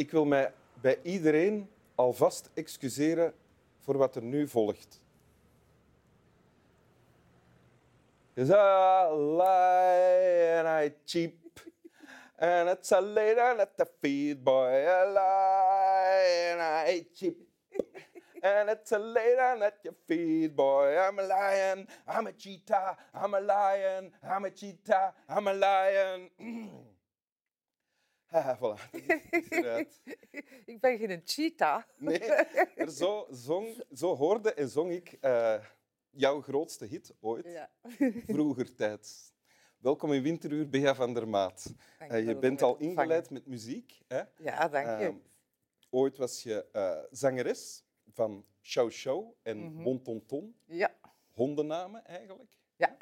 Ik wil mij bij iedereen alvast excuseren voor wat er nu volgt. Cause I lie and I cheap. And it's a later let the feed boy I lie and I cheap. And it's a later let you feed boy. I'm a lion, I'm a cheetah, I'm a lion, I'm a cheetah, I'm a lion. Ah, voilà. Eruit. Ik ben geen cheetah. Nee, maar zo, zong, zo hoorde en zong ik eh, jouw grootste hit ooit, Ja. vroeger tijd. Welkom in Winteruur, Bea van der Maat. Eh, je wel bent al ingeleid met muziek. Hè? Ja, dank je. Ehm, ooit was je eh, zangeres van Show Show en. Bon Ton Ton. ja. hondennamen eigenlijk. Ja.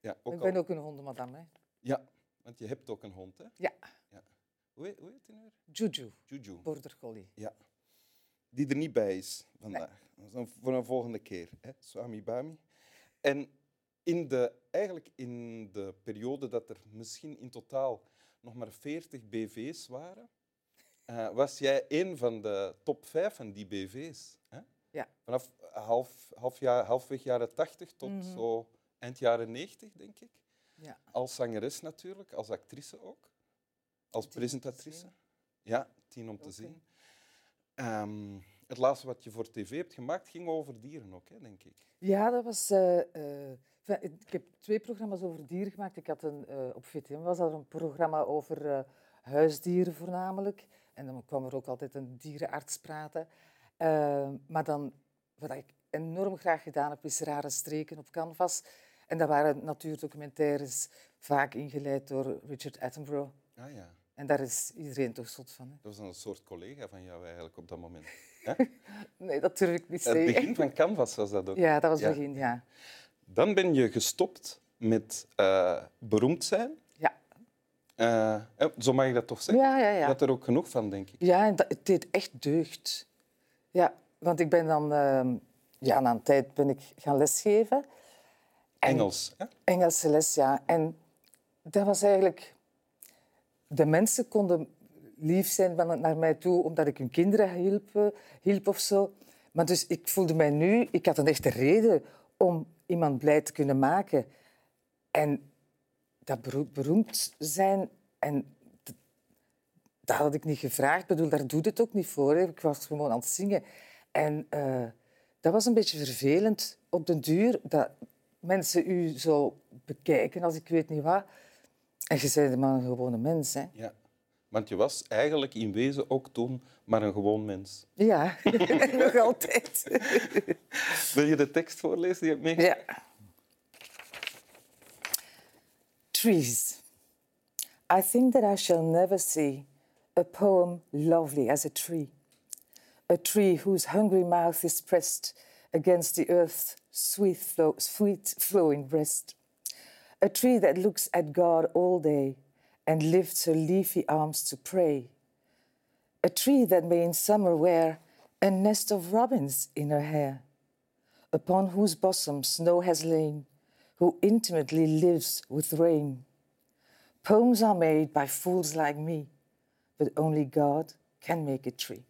Ja, ook ik al- ben ook een hondenmadam. Hè. ja, want je hebt ook een hond, hè? Ja. ja. Hoe, heet- hoe heet die nu weer? Juju, Juju. border collie. Ja. Die er niet bij is vandaag. Dan voor een volgende keer. Hè? Swami Bami. En in de, eigenlijk in de periode dat er misschien in totaal nog maar 40 BV's waren, eh, was jij een van de top 5 van die BV's. Hè? Ja. Vanaf half, half jaar, halfweg jaren 80 tot Mhm. zo eind jaren 90, denk ik. Ja. Als zangeres natuurlijk, als actrice ook. Als presentatrice. Ja, tien om te zien. Ehm, het laatste wat je voor tv hebt gemaakt ging over dieren ook, hè, denk ik. Ja, dat was. eh, eh, ik heb twee programma's over dieren gemaakt. Ik had een, eh, op VTM was er een programma over huisdieren voornamelijk. En dan kwam er ook altijd een dierenarts praten. Eh, maar dan, wat ik enorm graag gedaan heb, is rare streken op canvas. En dat waren natuurdocumentaires, vaak ingeleid door Richard Attenborough. Ah ja, En daar is iedereen toch zot van. Hè? dat was een soort collega van jou eigenlijk op dat moment. Hè? Nee, dat durf ik niet Het zeggen. begin van Canvas was dat ook. Ja, dat was Ja. het begin, ja. Dan ben je gestopt met eh, beroemd zijn. Ja, Eh, eh, zo mag je dat toch zeggen? ja, ja. Je ja. had er ook genoeg van, denk ik. Ja, en dat, het deed echt deugd. Ja, want ik ben dan... ehm, ja, na een tijd ben ik gaan lesgeven. En- Engels. Hè? Engelse les, ja. En dat was eigenlijk... De mensen konden lief zijn van- naar mij toe omdat ik hun kinderen hielp, eh, hielp of zo. Maar dus ik voelde mij nu... Ik had een echte reden om iemand blij te kunnen maken. En dat bero- beroemd zijn en dat had ik niet gevraagd. Ik bedoel, daar doet het ook niet voor. Ik was gewoon aan het zingen. En eh, dat was een beetje vervelend op den duur, dat mensen u zo bekijken als ik weet niet wat. En je bent maar een gewone mens, hè. Ja. Want je was eigenlijk in wezen ook toen maar een gewoon mens. Ja, nog altijd. Wil je de tekst voorlezen die je hebt meegemaakt? Ja. Trees. I think that I shall never see a poem lovely as a tree. A tree whose hungry mouth is pressed against the earth's sweet, flow, sweet flowing breast. A tree that looks at God all day and lifts her leafy arms to pray. A tree that may in summer wear a nest of robins in her hair upon whose bosom snow has lain, who intimately lives with rain. Poems are made by fools like me, but only God can make a tree.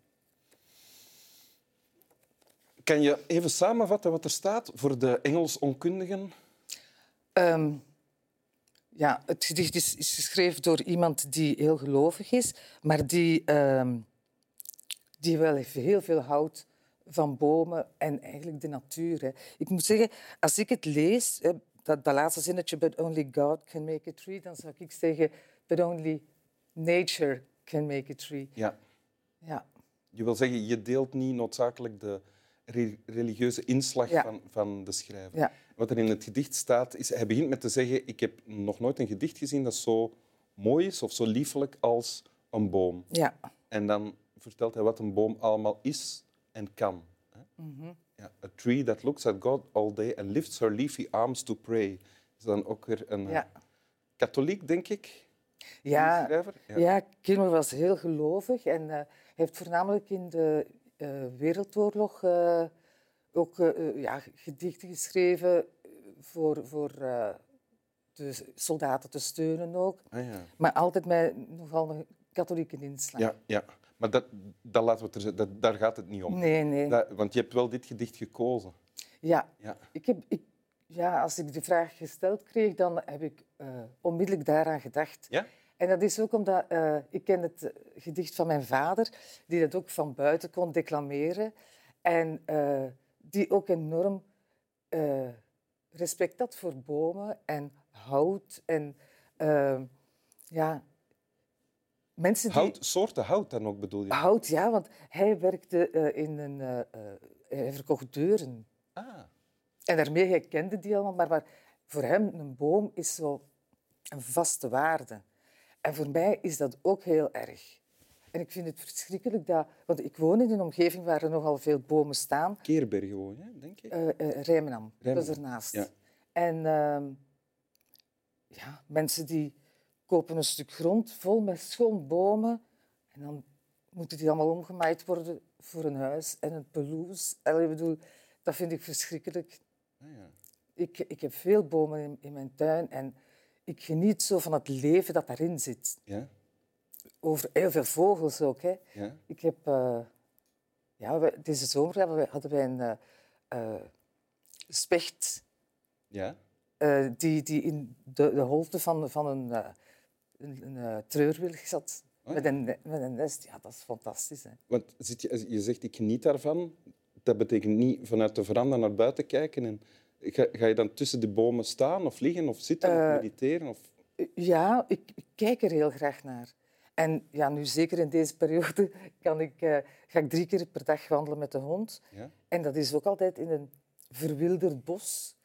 Kan je even samenvatten wat er staat voor de Engels onkundigen? Ehm, ja, het gedicht is, is geschreven door iemand die heel gelovig is, maar die, ehm, die wel heel veel houdt van bomen en eigenlijk de natuur. Hè. Ik moet zeggen, als ik het lees, hè, dat, dat laatste zinnetje, but only God can make a tree, dan zou ik zeggen, but only nature can make a tree. Ja. Ja, Je wil zeggen, je deelt niet noodzakelijk de re- religieuze inslag Ja. van, van de schrijver. ja. Wat er in het gedicht staat, is... Hij begint met te zeggen, ik heb nog nooit een gedicht gezien dat zo mooi is of zo liefelijk als een boom. ja. En dan vertelt hij wat een boom allemaal is en kan. Mhm. Ja, a tree that looks at God all day and lifts her leafy arms to pray. Is dan ook weer een eh, ja. katholiek, denk ik? Ja, schrijver? Ja, Kilmer was heel gelovig en eh, heeft voornamelijk in de eh, Wereldoorlog ook eh, eh, ja, gedichten geschreven voor, voor eh, de soldaten te steunen ook. Ah, ja. Maar altijd met nogal een katholieke inslag. Ja, ja. Maar dat, dat laten we er, dat, daar gaat het niet om. Nee, nee. Dat- want je hebt wel dit gedicht gekozen. Ja, Ja. ik heb, ik, ja, als ik de vraag gesteld kreeg, dan heb ik eh, onmiddellijk daaraan gedacht. Ja? En dat is ook omdat eh, ik ken het eh, gedicht van mijn vader, die dat ook van buiten kon declameren. En eh, die ook enorm eh, respect had voor bomen en hout. En eh, ja, mensen die... Hout, soorten hout dan ook bedoel je? Hout, ja, want hij werkte eh, in een... eh, hij verkocht deuren. Ah, En daarmee, hij kende die allemaal, maar, maar voor hem een boom is zo een vaste waarde. En voor mij is dat ook heel erg. En ik vind het verschrikkelijk dat... Want ik woon in een omgeving waar er nogal veel bomen staan. Keerberg gewoon, hè, denk ik. Eh eh, Rijmenam, dat is ernaast. ja. En ehm, ja, mensen die kopen een stuk grond vol met schoon bomen. En dan moeten die allemaal omgemaaid worden voor een huis en een pelouse. Ik bedoel, dat vind ik verschrikkelijk. Ah, ja. Ik, ik heb veel bomen in, in mijn tuin en ik geniet zo van het leven dat daarin zit. Ja? Over heel veel vogels ook. Hè. Ja? Ik heb... eh, ja, we- deze zomer hadden wij, hadden wij een eh, specht Ja? die, die in de, de holte van, van een, een, een treurwilg zat. Oh ja. met, een, met een nest. Ja, dat is fantastisch. Hè. Want zit je, je zegt, ik geniet daarvan. Dat betekent niet vanuit de veranda naar buiten kijken. En ga, ga je dan tussen de bomen staan of liggen of zitten of mediteren? Of... Ja, ik, ik kijk er heel graag naar. En ja, nu zeker in deze periode kan ik, eh, ga ik drie keer per dag wandelen met de hond. Ja? En dat is ook altijd in een verwilderd bos,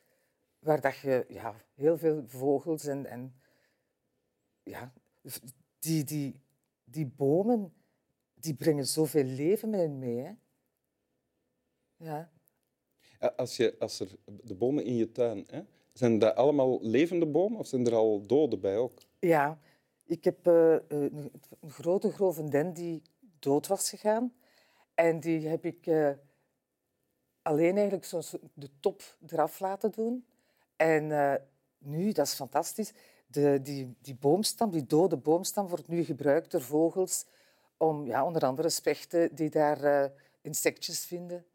waar dat je ja, heel veel vogels en, en ja, die, die, die bomen die brengen zoveel leven met hen mee. Hè? Ja. Ja, Als, je, als er de bomen in je tuin, hè, zijn dat allemaal levende bomen of zijn er al dode bij ook? ja, ik heb eh, een, een grote grove den die dood was gegaan. En die heb ik eh, alleen eigenlijk zo de top eraf laten doen. En eh, nu, dat is fantastisch, de, die, die boomstam, die dode boomstam, wordt nu gebruikt door vogels om ja, onder andere spechten die daar eh, insectjes vinden.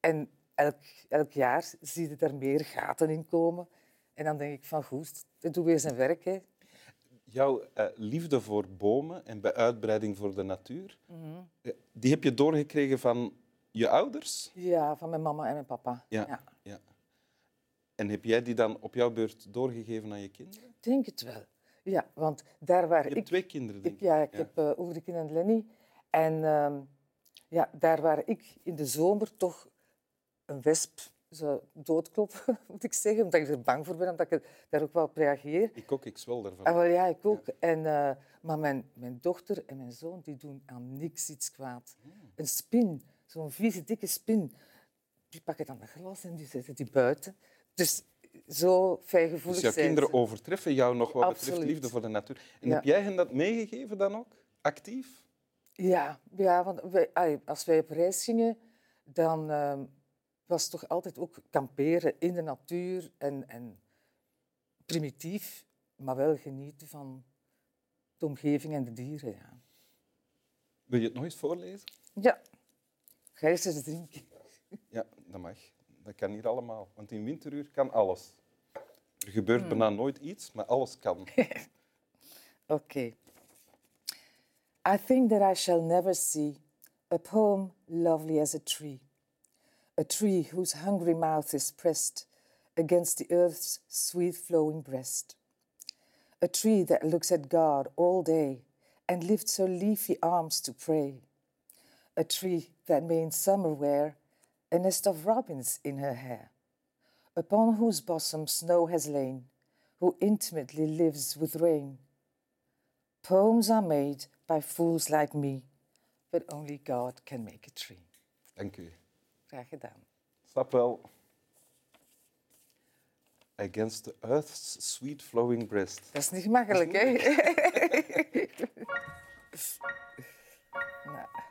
En elk, elk jaar zie je daar meer gaten in komen. En dan denk ik van goed, dat doe weer zijn werk. Hè. Jouw eh, liefde voor bomen en bij uitbreiding voor de natuur, Mhm. eh, die heb je doorgekregen van je ouders? Ja, van mijn mama en mijn papa. Ja. ja. Ja. En heb jij die dan op jouw beurt doorgegeven aan je kinderen? Ik denk het wel. Ja, want daar waar Je hebt ik... twee kinderen, denk ik ik. ja, ik heb uh, Ulrike en Lenny. En ehm, ja, daar waar ik in de zomer toch een wesp zou doodkloppen, moet ik zeggen, omdat ik er bang voor ben, omdat ik daar ook wel op reageer. Ik ook, ik zwel daarvan. Ah, wel, ja, ik ook. En, eh, maar mijn, mijn dochter en mijn zoon die doen aan niks iets kwaad. Een spin, zo'n vieze, dikke spin, die pakken dan een glas en die zetten die buiten. Dus zo fijngevoelig Dus jouw zijn kinderen overtreffen jou nog wat betreft Absoluut. liefde voor de natuur. En Ja. heb jij hen dat meegegeven dan ook? Actief? Ja, ja want wij, als wij op reis gingen, dan ehm, was toch altijd ook kamperen in de natuur en, en primitief, maar wel genieten van de omgeving en de dieren. Ja, Wil je het nog eens voorlezen? ja. ga eerst eens drinken. Ja, dat mag. Dat kan hier allemaal. Want in winteruur kan alles. Er gebeurt bijna nooit iets, maar alles kan. Okay. I think that I shall never see a poem lovely as a tree, a tree whose hungry mouth is pressed against the earth's sweet flowing breast, a tree that looks at God all day and lifts her leafy arms to pray, a tree that may in summer wear a nest of robins in her hair, upon whose bosom snow has lain, who intimately lives with rain. Poems are made by fools like me, but only God can make a tree. Thank u. Graag gedaan. Snap wel. Against the Earth's Sweet Flowing Breast. Dat is niet makkelijk, hè? nou.